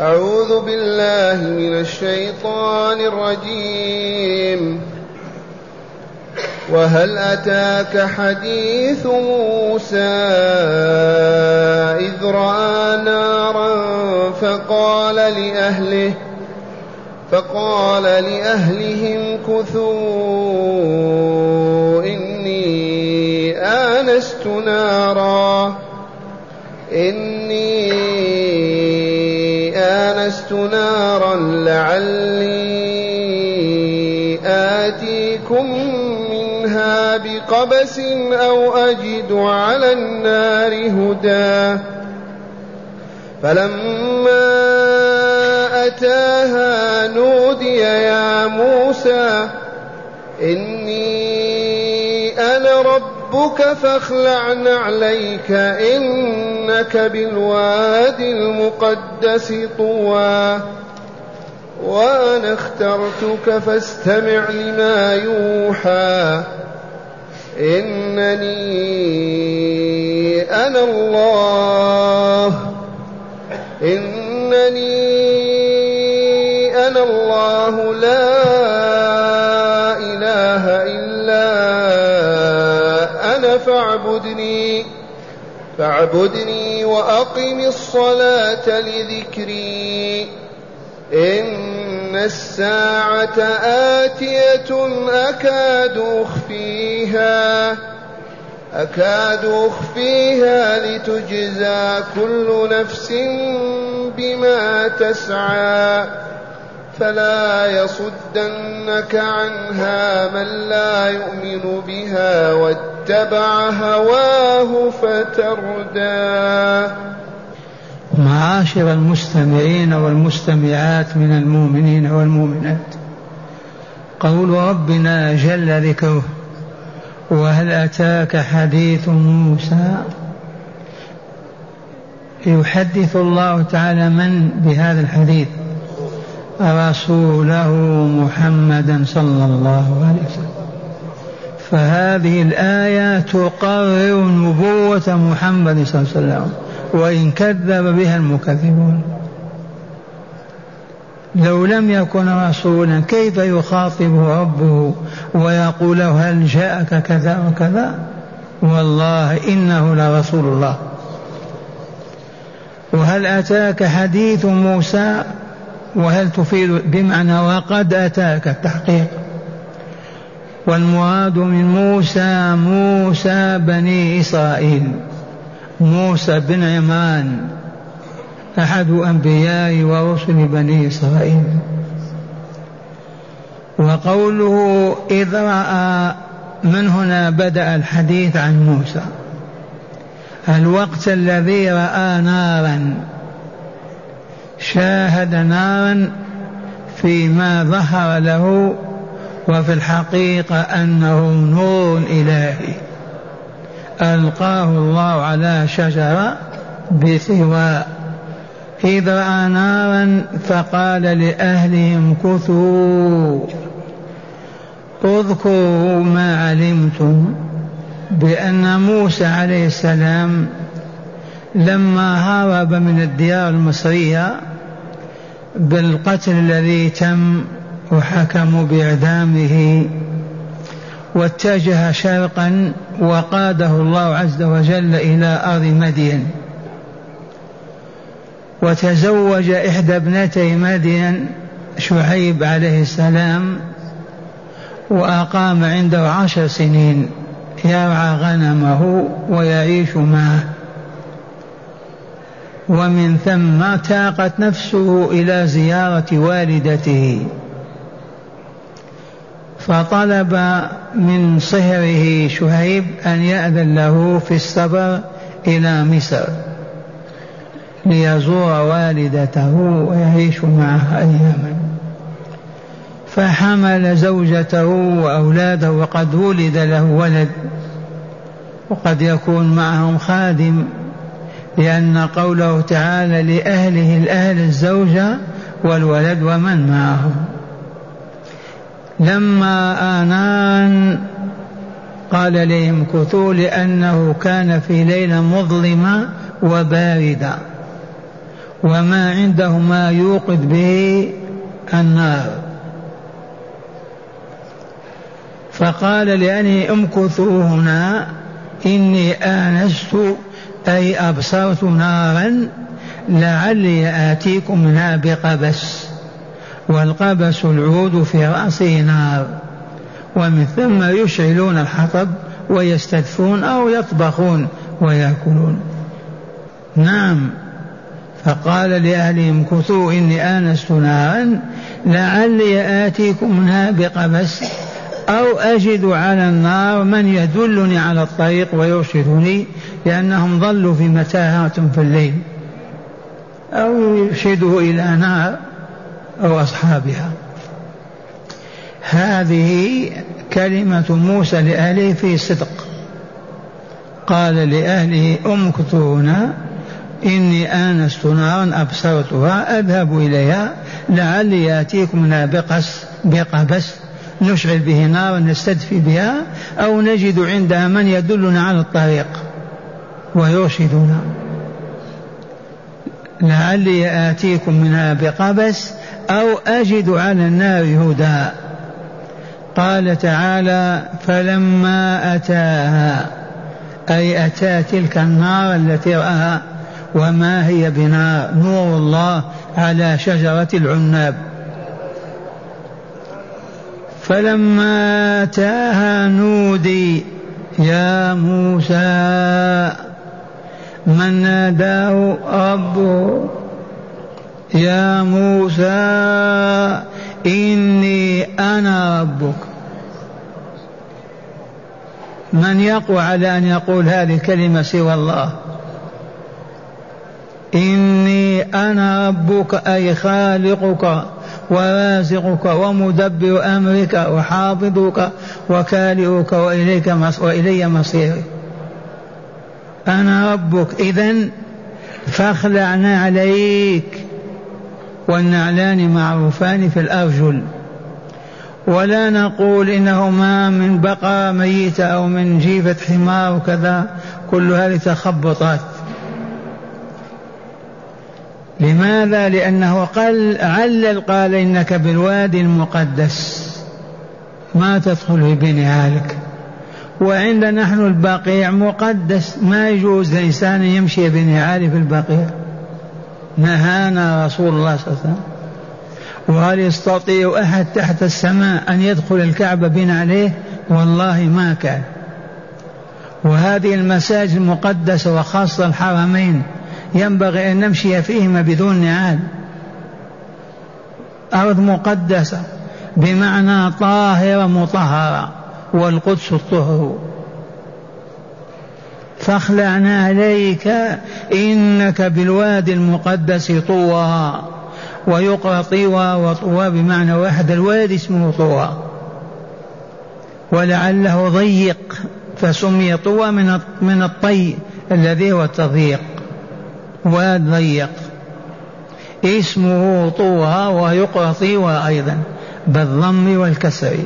أعوذ بالله من الشيطان الرجيم. وهل أتاك حديث موسى إذ رأى نارا فقال لأهله فقال لأهلهم كثوا إني آنست نارا. نارا لعلي آتيكم منها بقبس أو أجد على النار هدى. فلما أتاها نودي يا موسى أنا ربك فاخلع نعليك إنك بالوادي المقدس طوى. وأنا اخترتك فاستمع لما يوحى. إنني أنا الله. إنني أنا الله. لا فاعبدني فاعبدني وأقم الصلاة لذكري. إن الساعة آتية أكاد أخفيها أكاد أخفيها لتجزى كل نفس بما تسعى. فلا يصدنك عنها من لا يؤمن بها واتبع هواه فتردى. معاشر المستمعين والمستمعات من المؤمنين والمؤمنات قول ربنا جل ذكره وهل أتاك حديث موسى؟ يحدث الله تعالى من بهذا الحديث؟ رسوله محمدا صلى الله عليه وسلم. فهذه الآية تقرر نبوة محمد صلى الله عليه وسلم وإن كذب بها المكذبون. لو لم يكن رسولا كيف يخاطبه ربه ويقول له هل جاءك كذا وكذا؟ والله إنه لرسول الله. وهل أتاك حديث موسى وهل تفيد بمعنى وقد أتاك التحقيق؟ والمراد من موسى موسى بني إسرائيل. موسى بن عمران أحد أنبياء ورسل بني إسرائيل. وقوله إذ رأى من هنا بدأ الحديث عن موسى. الوقت الذي رأى نارا. شاهد نارا فيما ظهر له وفي الحقيقة أنه نور إلهي. ألقاه الله على شجرة بسواء إذ رأى نارا فقال لأهلهم كثوا اذكروا ما علمتم بأن موسى عليه السلام لما هرب من الديار المصرية بالقتل الذي تم وحكموا بإعدامه واتجه شرقا وقاده الله عز وجل إلى أرض مدين وتزوج إحدى ابنتي مدين شعيب عليه السلام وأقام عنده عشر سنين يرعى غنمه ويعيش معه. ومن ثم تاقت نفسه إلى زيارة والدته. فطلب من صهره شهيب أن يأذن له في السفر إلى مصر ليزور والدته ويعيش معها أياما. فحمل زوجته وأولاده وقد ولد له ولد وقد يكون معهم خادم لأن قوله تعالى لأهله الأهل الزوجة والولد ومن معهم. لما آنان قال لهم كثوا لأنه كان في ليلة مظلمة وباردة. وما عنده ما يوقد به النار. فقال لأني امكثوا هنا إني آنست أي أبصرت نارا لعلي آتيكم منها بقبس والقبس العود في رأسه نار ومن ثم يشعلون الحطب ويستدفون أو يطبخون ويأكلون. نعم فقال لأهلهم كثوا إني آنست نارا لعلي آتيكم منها بقبس أو أجد على النار من يدلني على الطريق ويرشدني لأنهم ضلوا في متاهات في الليل أو يرشده إلى نار أو أصحابها. هذه كلمة موسى لأهله في صدق. قال لأهله امكثوا هنا إني آنست نارا أبصرتها أذهب إليها لعلي يأتيكم منها بقس بقبس نشعل به نارا نستدفي بها أو نجد عندها من يدلنا على الطريق ويرشدنا. لعلي آتيكم منها بقبس أو أجد على النار هدى. قال تعالى فلما أتاها أي أتى تلك النار التي رآها وما هي بنار؟ نور الله على شجرة العناب. فلما أتاها نودي يا موسى من ناداه ربه؟ يا موسى إني أنا ربك. من يقوى على أن يقول هذه الكلمة سوى الله؟ إني أنا ربك أي خالقك. ورازقك ومدبر أمرك وحافظك وكالئك وإليك وإلي مصيري. أنا ربك إذا فاخلعنا عليك والنعلان معروفان في الأرجل. ولا نقول إنه ما من بقرة ميتة أو من جيفة حمار وكذا كل هذه تخبطات لماذا؟ لأنه قال علل قال إنك بالوادي المقدس. ما تدخل في بنيالك وعندنا نحن البقيع مقدس. ما يجوز لإنسان يمشي بنعال في البقيع. نهانا رسول الله صلى الله عليه وسلم. وهل يستطيع أحد تحت السماء أن يدخل الكعبة بنا عليه؟ والله ما كان. وهذه المساجد المقدسة وخاصة الحرمين ينبغي أن نمشي فيهما بدون نعال أرض مقدسة بمعنى طاهرة مطهرة والقدس الطهر. فاخلعنا عليك إنك بالوادي المقدس طوى ويقرأ طوى وطوى بمعنى واحد الوادي اسمه طوى. ولعله ضيق فسمي طوى من من الطي الذي هو التضييق. واد ضيق اسمه طوى ويقرأ طوى أيضا بالضم والكسر.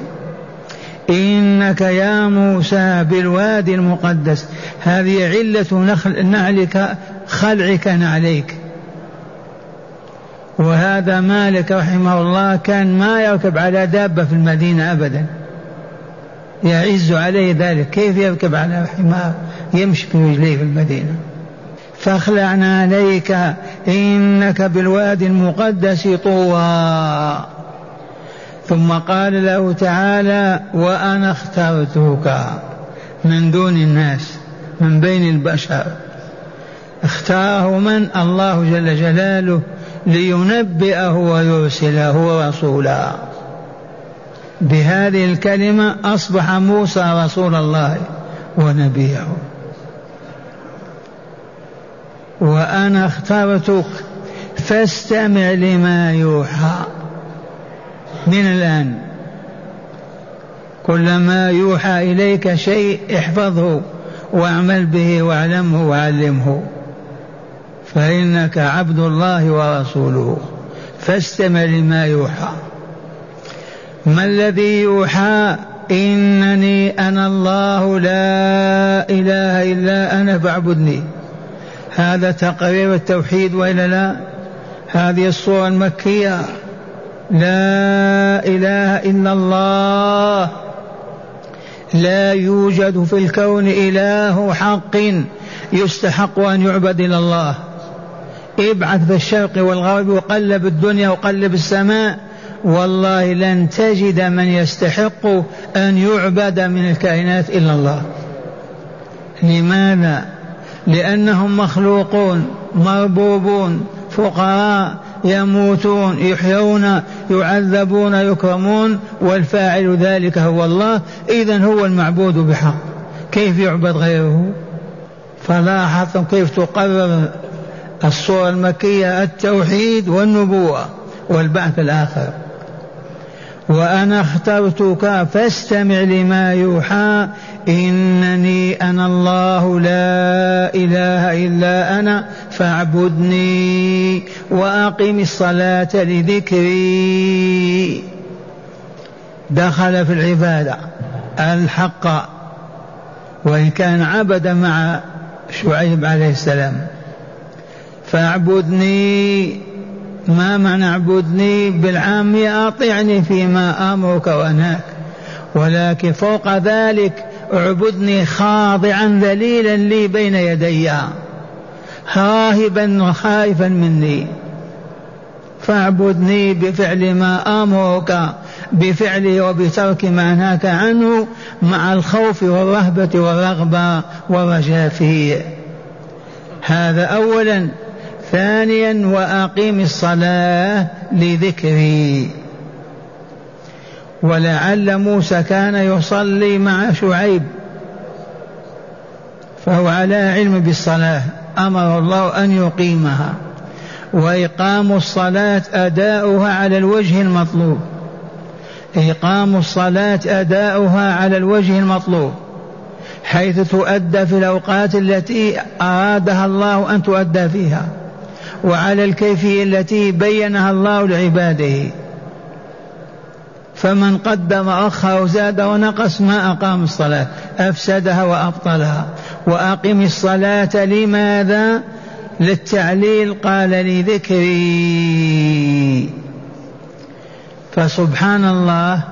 إنك يا موسى بالوادي المقدس هذه علة نخل نعلك خلعك نعليك. وهذا مالك رحمه الله كان ما يركب على دابة في المدينة أبدا. يعز عليه ذلك. كيف يركب على حمار يمشي برجليه في المدينة؟ فاخلعنا عليك إنك بالوادي المقدس طوى. ثم قال له تعالى وأنا اخترتك من دون الناس من بين البشر. اختاره من؟ الله جل جلاله لينبئه ويرسله رسولا. بهذه الكلمة أصبح موسى رسول الله ونبيه. وأنا اخترتك فاستمع لما يوحى. من الآن. كلما يوحى إليك شيء احفظه واعمل به واعلمه وعلمه. فإنك عبد الله ورسوله. فاستمع لما يوحى. ما الذي يوحى؟ إنني أنا الله لا إله إلا أنا فاعبدني. هذا تقرير التوحيد وإلا لا؟ هذه الصورة المكية. لا إله إلا الله. لا يوجد في الكون إله حق يستحق أن يعبد إلى الله. ابعث في الشرق والغرب وقلب الدنيا وقلب السماء. والله لن تجد من يستحق أن يعبد من الكائنات إلا الله. لماذا؟ لأنهم مخلوقون مربوبون فقراء يموتون يحيون يعذبون يكرمون والفاعل ذلك هو الله. إذا هو المعبود بحق. كيف يعبد غيره؟ فلاحظتم كيف تقرر الصورة المكية؟ التوحيد والنبوة والبعث الآخر. وأنا اخترتك فاستمع لما يوحى. إنني أنا الله لا إله إلا أنا فاعبدني وأقم الصلاة لذكري. دخل في العبادة الحق وإن كان عبد مع شعيب عليه السلام. فاعبدني ما معنى اعبدني بالعامية أطيعني فيما آمرك وأنهاك. ولكن فوق ذلك اعبدني خاضعا ذليلا لي بين يدي راهبا وخائفا مني. فاعبدني بفعل ما آمرك بفعله وبترك ما نهاك عنه مع الخوف والرهبة والرغبة والرجاء فيه. هذا اولا. ثانيا وأقيم الصلاة لذكري. ولعل موسى كان يصلي مع شعيب فهو على علم بالصلاة. أمر الله أن يقيمها. وإقام الصلاة أداؤها على الوجه المطلوب. إقام الصلاة أداؤها على الوجه المطلوب. حيث تؤدى في الأوقات التي أرادها الله أن تؤدى فيها. وعلى الكيفيه التي بينها الله لعباده. فمن قدم أخر وزاد ونقص ما أقام الصلاة أفسدها وأبطلها. وأقم الصلاة لماذا؟ للتعليل قال لذكري. فسبحان الله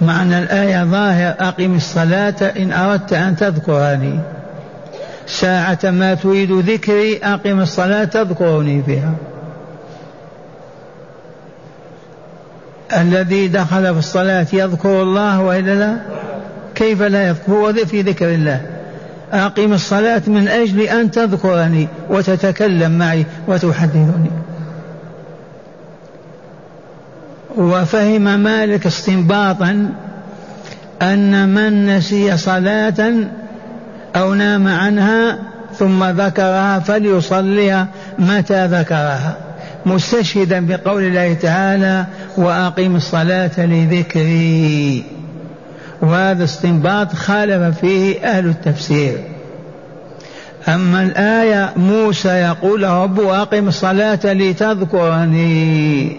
معنى الآية ظاهر أقم الصلاة إن أردت أن تذكرني. ساعة ما تريد ذكري أقم الصلاة تذكرني فيها الذي دخل في الصلاة يذكر الله وإلا لا؟ كيف لا يذكر؟ هو في ذكر الله. أقم الصلاة من أجل أن تذكرني وتتكلم معي وتحدثني. وفهم مالك استنباطا أن من نسي صلاة أو نام عنها ثم ذكرها فليصليها متى ذكرها. مستشهدا بقول الله تعالى وأقم الصلاة لذكري. وهذا استنباط خالف فيه أهل التفسير. أما الآية موسى يقول رب أقم الصلاة لتذكرني.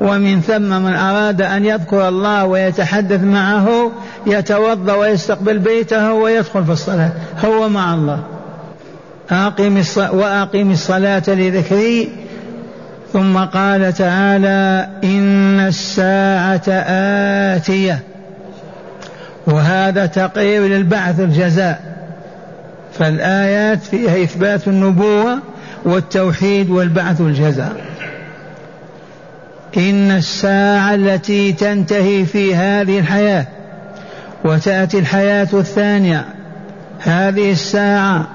ومن ثم من أراد أن يذكر الله ويتحدث معه يتوضأ ويستقبل بيته ويدخل في الصلاة. هو مع الله. أقم وأقم الصلاة لذكري. ثم قال تعالى إن الساعة آتية. وهذا تقرير للبعث الجزاء. فالآيات فيها إثبات النبوة والتوحيد والبعث الجزاء. إن الساعة التي تنتهي في هذه الحياة وتأتي الحياة الثانية هذه الساعة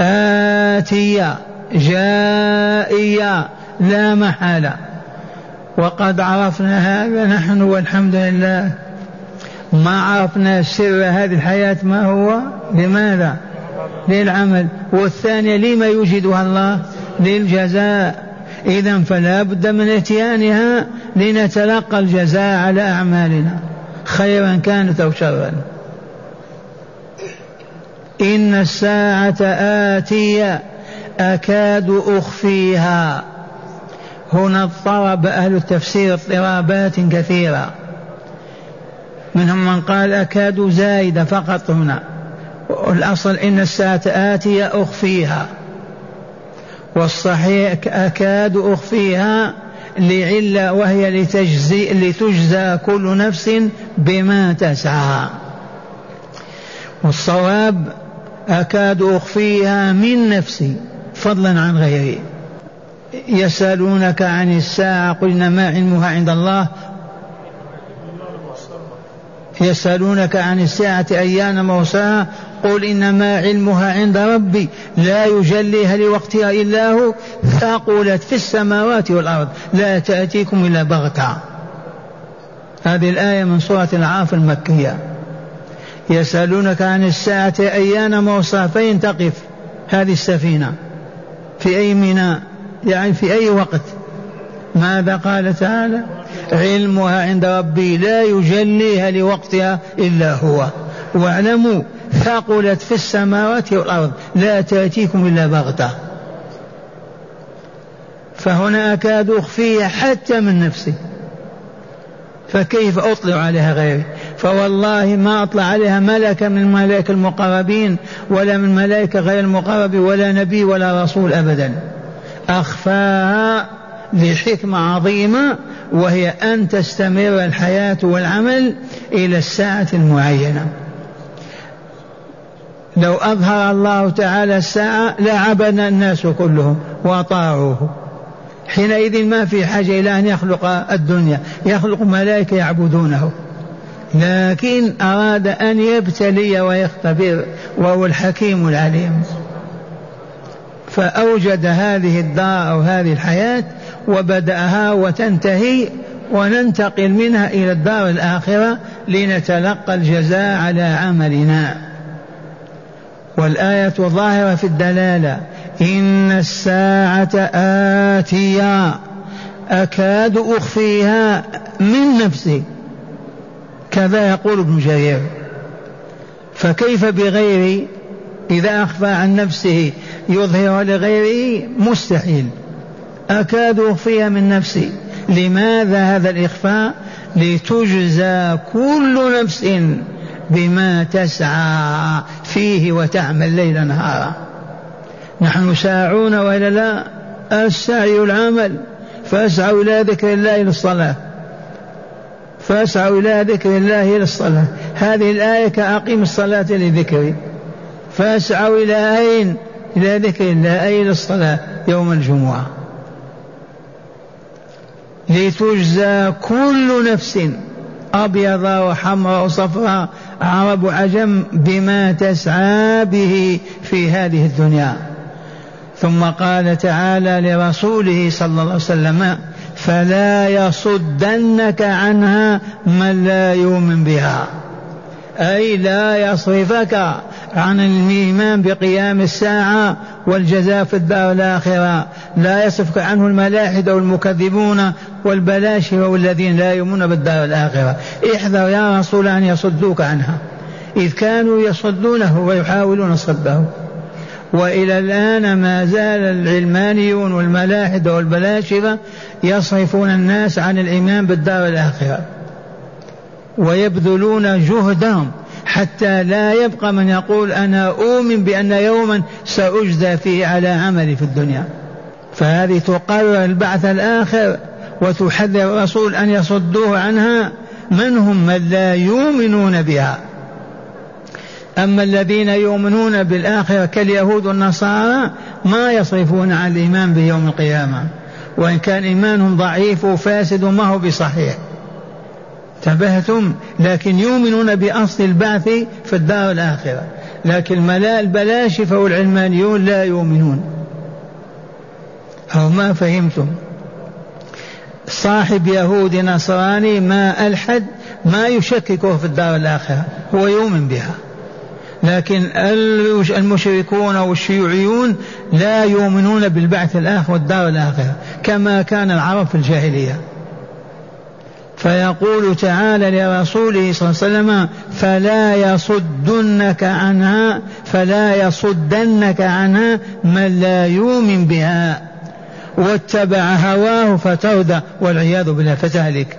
آتية جائية لا محالة. وقد عرفنا هذا نحن والحمد لله. ما عرفنا سر هذه الحياة ما هو؟ لماذا؟ للعمل. والثانية لما يوجدها الله؟ للجزاء. إذا فلا بد من إتيانها لنتلقى الجزاء على أعمالنا. خيرا كانت أو شرا. إن الساعة آتية أكاد أخفيها. هنا اضطرب أهل التفسير اضطرابات كثيرة. منهم من قال أكاد زايدة فقط هنا. الأصل إن الساعة آتية أخفيها. والصحيح أكاد أخفيها لعلة وهي لتجزي لتجزى كل نفس بما تسعى. والصواب أكاد أخفيها من نفسي فضلا عن غيري. يسألونك عن الساعة قل إنما علمها عند الله؟ يسألونك عن الساعة أيان موساها قل إنما علمها عند ربي لا يجليها لوقتها إلا هو. ثقلت في السماوات والأرض لا تأتيكم إلا بغتة. هذه الآية من سورة العاف المكية. يسألونك عن الساعة أيان موسى فين تقف. هذه السفينة. في أي ميناء؟ يعني في أي وقت؟ ماذا قال تعالى؟ علمها عند ربي لا يجليها لوقتها إلا هو. واعلموا ثقلت في السماوات والأرض لا تأتيكم إلا بغتة. فهنا أكاد أخفيها حتى من نفسي. فكيف أطلع عليها غيري؟ فوالله ما أطلع عليها ملكة من الملائكة المقربين ولا من ملائكة غير المقرب ولا نبي ولا رسول أبدا. أخفاها لحكمة عظيمة وهي أن تستمر الحياة والعمل إلى الساعة المعينة. لو أظهر الله تعالى الساعة لعبنا الناس كلهم وأطاعوه. حينئذ ما في حاجة إلى أن يخلق الدنيا يخلق ملائكة يعبدونه. لكن أراد أن يبتلي ويختبر وهو الحكيم العليم. فأوجد هذه الدار أو هذه الحياة وبدأها وتنتهي وننتقل منها إلى الدار الآخرة لنتلقى الجزاء على عملنا. والآية ظاهرة في الدلالة. إن الساعة آتية. أكاد أخفيها من نفسي. كذا يقول ابن جرير. فكيف بغيري إذا أخفى عن نفسه يظهر لغيره؟ مستحيل. أكاد أخفيها من نفسي. لماذا هذا الإخفاء؟ لتجزى كل نفس. بما تسعى فيه وتعمل ليل نهارا. نحن ساعون وإلا لا؟ السعي العمل. فأسعوا إلى ذكر الله إلى الصلاه فأسعوا إلى ذكر الله إلى الصلاه هذه الآية كأقيم الصلاة لذكري. فأسعوا إلى أين؟ إلى ذكر الله أي إلى الصلاه يوم الجمعة. لتجزى كل نفس أبيض وحمراء وصفراء عرب وعجم بما تسعى به في هذه الدنيا. ثم قال تعالى لرسوله صلى الله عليه وسلم فلا يصدنك عنها من لا يؤمن بها أي لا يصرفك عن الإيمان بقيام الساعة والجزاء في الدار الآخرة. لا يصرفك عنه الملاحدة والمكذبون والبلاشفة والذين لا يؤمنون بالدار الآخرة. احذر يا رسول أن يصدوك عنها. إذ كانوا يصدونه ويحاولون صده. وإلى الآن ما زال العلمانيون والملاحدة والبلاشفة يصرفون الناس عن الإيمان بالدار الآخرة. ويبذلون جهدهم حتى لا يبقى من يقول أنا أؤمن بأن يوما سأجزى فيه على عملي في الدنيا. فهذه تقرر البعث الآخر وتحذر الرسول أن يصدوه عنها من هم من لا يؤمنون بها. أما الذين يؤمنون بالآخرة كاليهود والنصارى ما يصرفون عن الإيمان بيوم القيامة. وإن كان إيمانهم ضعيف وفاسد وما هو بصحيح. انتبهتم لكن يؤمنون بأصل البعث في الدار الآخرة. لكن البلاشفة والعلمانيون لا يؤمنون. أو ما فهمتم. صاحب يهودي نصراني ما ألحد ما يشككه في الدار الآخرة. هو يؤمن بها. لكن المشركون والشيوعيون لا يؤمنون بالبعث الآخر والدار الآخرة كما كان العرب في الجاهلية. فيقول تعالى لرسوله صلى الله عليه وسلم فلا يصدنك عنها فلا يصدنك عنها من لا يؤمن بها. واتبع هواه فتردى والعياذ بالله فتهلك.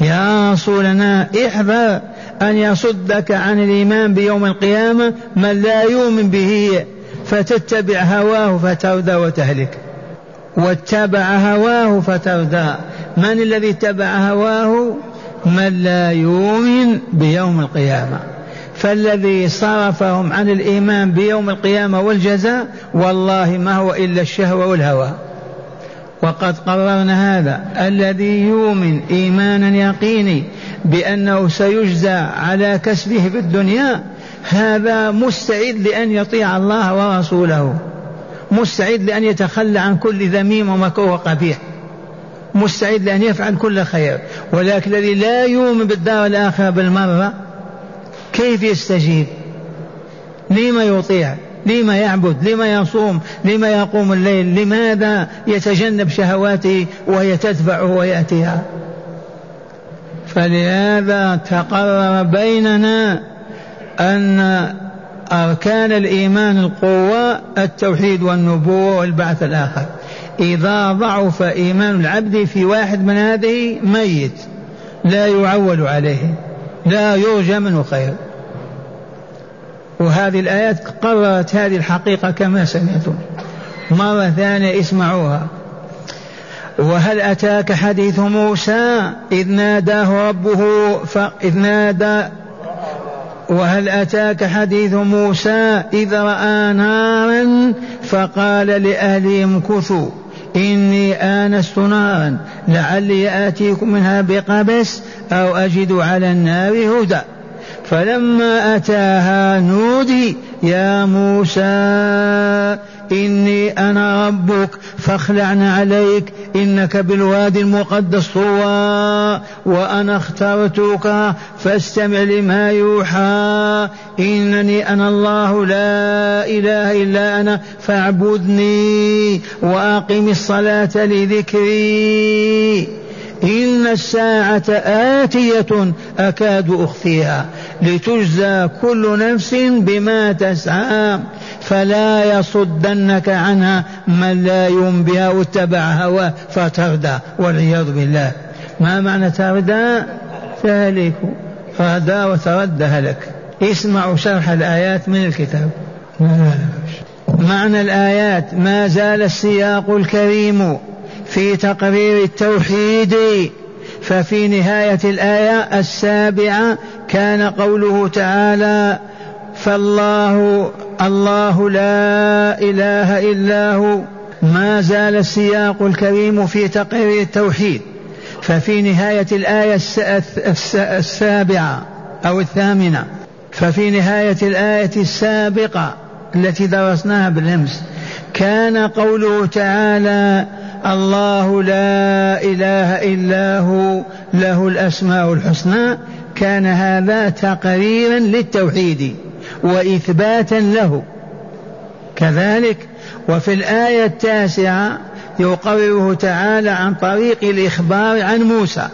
يا رسولنا احذر أن يصدك عن الإيمان بيوم القيامة من لا يؤمن به فتتبع هواه فتردى وتهلك. واتبع هواه فتردى. من الذي اتبع هواه؟ من لا يؤمن بيوم القيامة. فالذي صرفهم عن الإيمان بيوم القيامة والجزاء والله ما هو إلا الشهوة والهوى. وقد قررنا هذا. الذي يؤمن إيمانا يقيني بأنه سيجزى على كسبه في الدنيا هذا مستعد لأن يطيع الله ورسوله. مستعد لأن يتخلى عن كل ذميم ومكروه وقبيح. مستعد لأن يفعل كل خير. ولكن الذي لا يؤمن بالدار الآخرة بالمرة كيف يستجيب؟ لما يطيع؟ لما يعبد؟ لما يصوم؟ لما يقوم الليل؟ لماذا يتجنب شهواته وهي تدفعه ويأتيها؟ فلهذا تقرر بيننا أن أركان الإيمان القوة التوحيد والنبوة والبعث الآخر. إذا ضعف إيمان العبد في واحد من هذه ميت. لا يعول عليه. لا يرجى منه خير. وهذه الآيات قررت هذه الحقيقة كما سمعتم. مرة ثانية اسمعوها. وهل أتاك حديث موسى؟ إذ ناداه ربه إذ نادى وهل أتاك حديث موسى إذ رأى نارا فقال لأهلهم كثوا إني آنست نارا لعلي آتيكم منها بقبس أو أجد على النار هدى. فلما أتاها نودي يا موسى إني أنا ربك فاخلعنا عليك إنك بالوادي المقدس طوى وأنا اخترتك فاستمع لما يوحى. إنني أنا الله لا إله إلا أنا فاعبدني وأقم الصلاة لذكري. إن الساعة آتية أكاد أخفيها لتجزى كل نفس بما تسعى فلا يصدنك عنها من لا يؤمن بها واتبع هواه فتردى والعياذ بالله ما معنى تردى؟ تهلك ردى وتردى هلك اسمعوا شرح الآيات من الكتاب معنى الآيات؟ ما زال السياق الكريم في تقرير التوحيد ففي نهاية الآية السابعة كان قوله تعالى فالله الله لا إله إلا هو. ما زال السياق الكريم في تقرير التوحيد. ففي نهاية الآية السابعة أو الثامنة. ففي نهاية الآية السابقة التي درسناها بالأمس كان قوله تعالى الله لا إله إلا هو له الأسماء الحسنى كان هذا تقريرا للتوحيد وإثباتا له. كذلك وفي الآية التاسعة يقرره تعالى عن طريق الإخبار عن موسى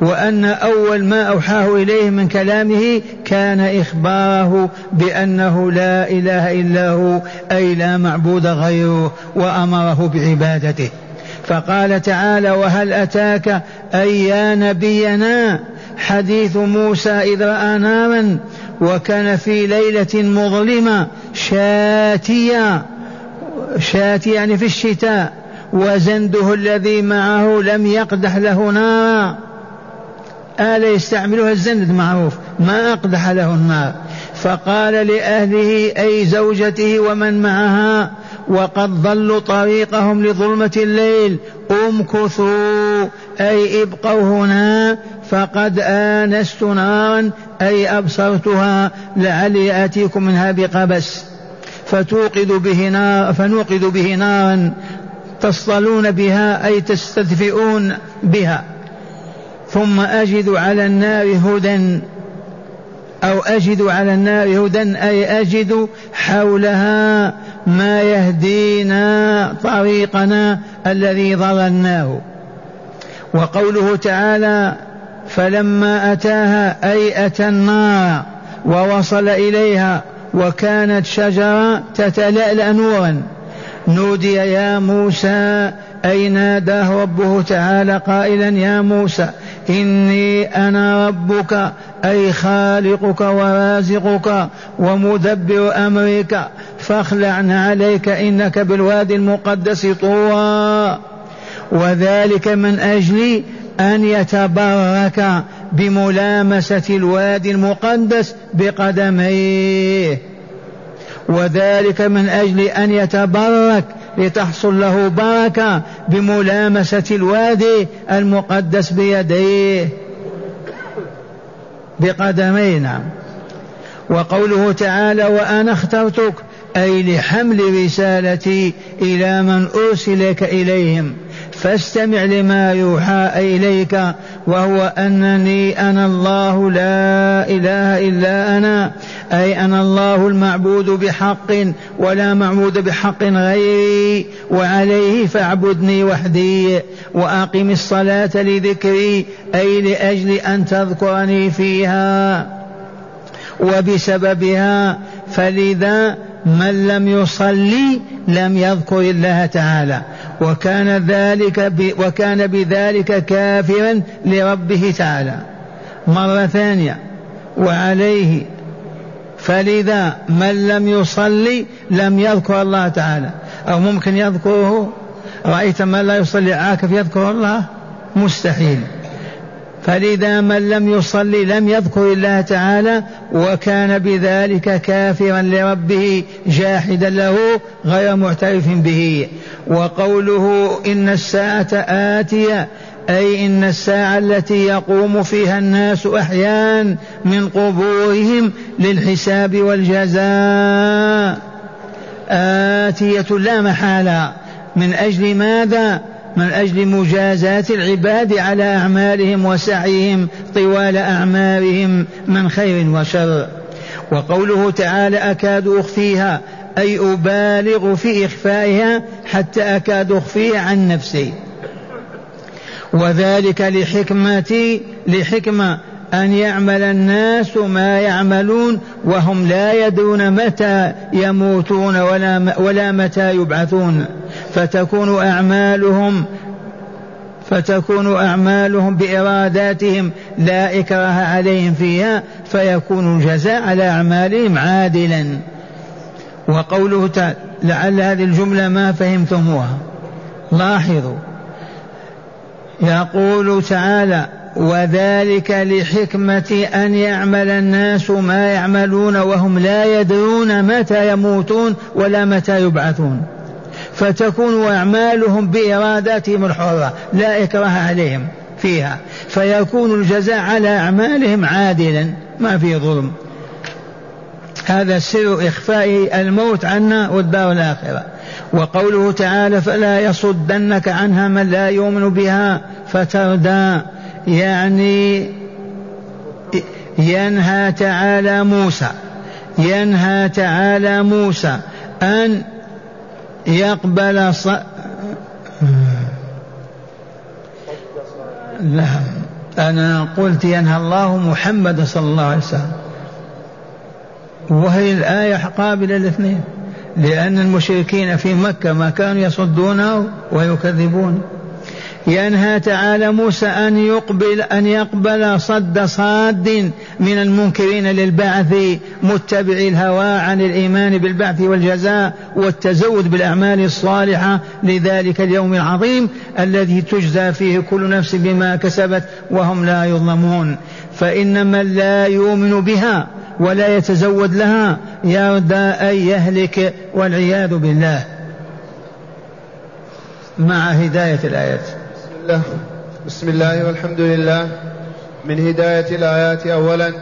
وأن أول ما أوحاه إليه من كلامه كان إخباره بأنه لا إله إلا هو أي لا معبود غيره وأمره بعبادته. فقال تعالى وهل أتاك أي يا نبينا حديث موسى إذ رأى نارا وكان في ليلة مظلمة شاتية شاتية يعني في الشتاء وزنده الذي معه لم يقدح له نارا. آلة يستعملها الزند معروف ما أقدح له النار. فقال لأهله أي زوجته ومن معها وقد ضلوا طريقهم لظلمة الليل امكثوا أي ابقوا هنا فقد آنست نارا أي أبصرتها لعلي آتيكم منها بقبس. فتوقد به نار فنوقد به نارا تصطلون بها أي تستدفئون بها. ثم أجد على النار هدى أو أجد على النار هدى أي أجد حولها ما يهدينا طريقنا الذي ضللناه وقوله تعالى فلما أتاها أي أتى النار ووصل إليها وكانت شجرة تتلألأ نورا نودي يا موسى أي ناداه ربه تعالى قائلا يا موسى إني أنا ربك أي خالقك ورازقك ومدبر أمرك. فاخلعنا عليك إنك بالوادي المقدس طوى. وذلك من أجل أن يتبرك بملامسة الوادي المقدس بقدميه. وذلك من أجل أن يتبرك لتحصل له بركة بملامسة الوادي المقدس بيديه. بقدمينا وقوله تعالى وأنا اخترتك أي لحمل رسالتي إلى من أرسلك إليهم. فاستمع لما يوحى إليك وهو أنني أنا الله لا إله إلا أنا أي أنا الله المعبود بحق ولا معبود بحق غيري وعليه فاعبدني وحدي وأقم الصلاة لذكري أي لأجل أن تذكرني فيها وبسببها فلذا من لم يصلي لم يذكر الله تعالى. وكان ذلك وكان بذلك كافرا لربه تعالى. مرة ثانية. وعليه. فلذا من لم يصلي لم يذكر الله تعالى. أو ممكن يذكره. رأيت من لا يصلي عاكف يذكر الله؟ مستحيل. فلذا من لم يصلي لم يذكر الله تعالى وكان بذلك كافرا لربه جاحدا له غير معترف به. وقوله إن الساعة آتية أي إن الساعة التي يقوم فيها الناس أحيانا من قبورهم للحساب والجزاء آتية لا محالة. من أجل ماذا؟ من أجل مجازاة العباد على أعمالهم وسعيهم طوال أعمارهم من خير وشر. وقوله تعالى أكاد أخفيها أي أبالغ في إخفائها حتى أكاد أخفيها عن نفسي. وذلك لحكمتي لحكمة أن يعمل الناس ما يعملون وهم لا يدرون متى يموتون ولا, ولا متى يبعثون. فتكون أعمالهم فتكون أعمالهم بإراداتهم لا إكراه عليهم فيها فيكون الجزاء على أعمالهم عادلا. وقوله تعالى لعل هذه الجملة ما فهمتموها. لاحظوا. يقول تعالى وذلك لحكمة أن يعمل الناس ما يعملون وهم لا يدرون متى يموتون ولا متى يبعثون. فتكون أعمالهم بإراداتهم الحرة لا إكراه عليهم فيها. فيكون الجزاء على أعمالهم عادلا ما في ظلم. هذا سر إخفاء الموت عنا والدار الآخرة. وقوله تعالى فلا يصدنك عنها من لا يؤمن بها فتردى يعني ينهى تعالى موسى ينهى تعالى موسى أن يقبل ص... نعم أنا قلت ينهى الله محمد صلى الله عليه وسلم. وهي الآية قابلة الاثنين لأن المشركين في مكة ما كانوا يصدونه ويكذبون. ينهى تعالى موسى أن يقبل أن يقبل صد صاد من المنكرين للبعث متبعي الهوى عن الإيمان بالبعث والجزاء والتزود بالأعمال الصالحة. لذلك اليوم العظيم الذي تجزى فيه كل نفس بما كسبت وهم لا يظلمون. فإن من لا يؤمن بها ولا يتزود لها يردى أن يهلك والعياذ بالله. مع هداية الآيات. الله. بسم الله والحمد لله من هداية الآيات أولا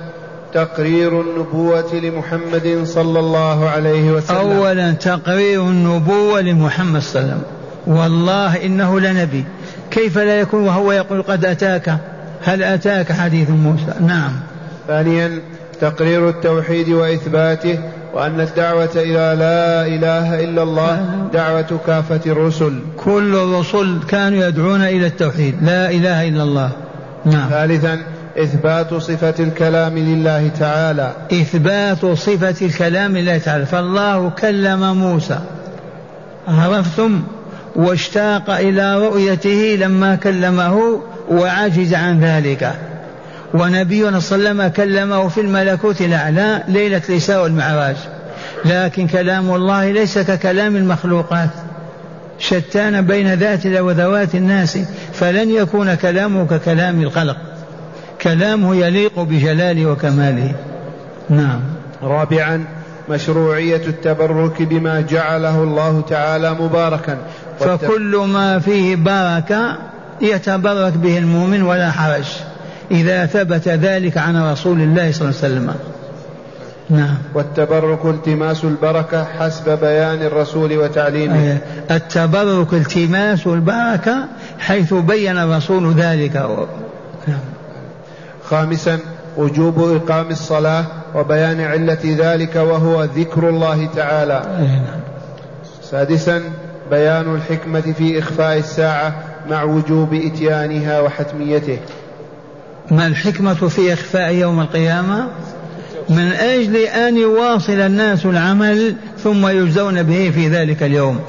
تقرير النبوة لمحمد صلى الله عليه وسلم أولا تقرير النبوة لمحمد صلى الله عليه وسلم والله إنه لنبي كيف لا يكون وهو يقول قد أتاك هل أتاك حديث موسى نعم ثانيا تقرير التوحيد وإثباته وأن الدعوة إلى لا إله إلا الله دعوة كافة الرسل. كل الرسل كانوا يدعون إلى التوحيد. لا إله إلا الله. نعم. ثالثا إثبات صفة الكلام لله تعالى. إثبات صفة الكلام لله تعالى. فالله كلم موسى. عرفتم؟ واشتاق إلى رؤيته لما كلمه وعجز عن ذلك. ونبينا صلى الله عليه وسلم كلمه في الملكوت الأعلى ليلة الإسراء والمعراج. لكن كلام الله ليس ككلام المخلوقات. شتان بين ذات وذوات الناس فلن يكون كلامه ككلام الخلق. كلامه يليق بجلاله وكماله. نعم. رابعا مشروعية التبرك بما جعله الله تعالى مباركا. فكل ما فيه بركة يتبرك به المؤمن ولا حرج. إذا ثبت ذلك عن رسول الله صلى الله عليه وسلم. نعم. والتبرك التماس البركة حسب بيان الرسول وتعليمه. التبرك التماس البركة حيث بين الرسول ذلك. نعم. خامسا وجوب إقام الصلاة وبيان علة ذلك وهو ذكر الله تعالى. نعم. سادسا بيان الحكمة في إخفاء الساعة مع وجوب إتيانها وحتميته. ما الحكمة في إخفاء يوم القيامة؟ من أجل أن يواصل الناس العمل ثم يجزون به في ذلك اليوم.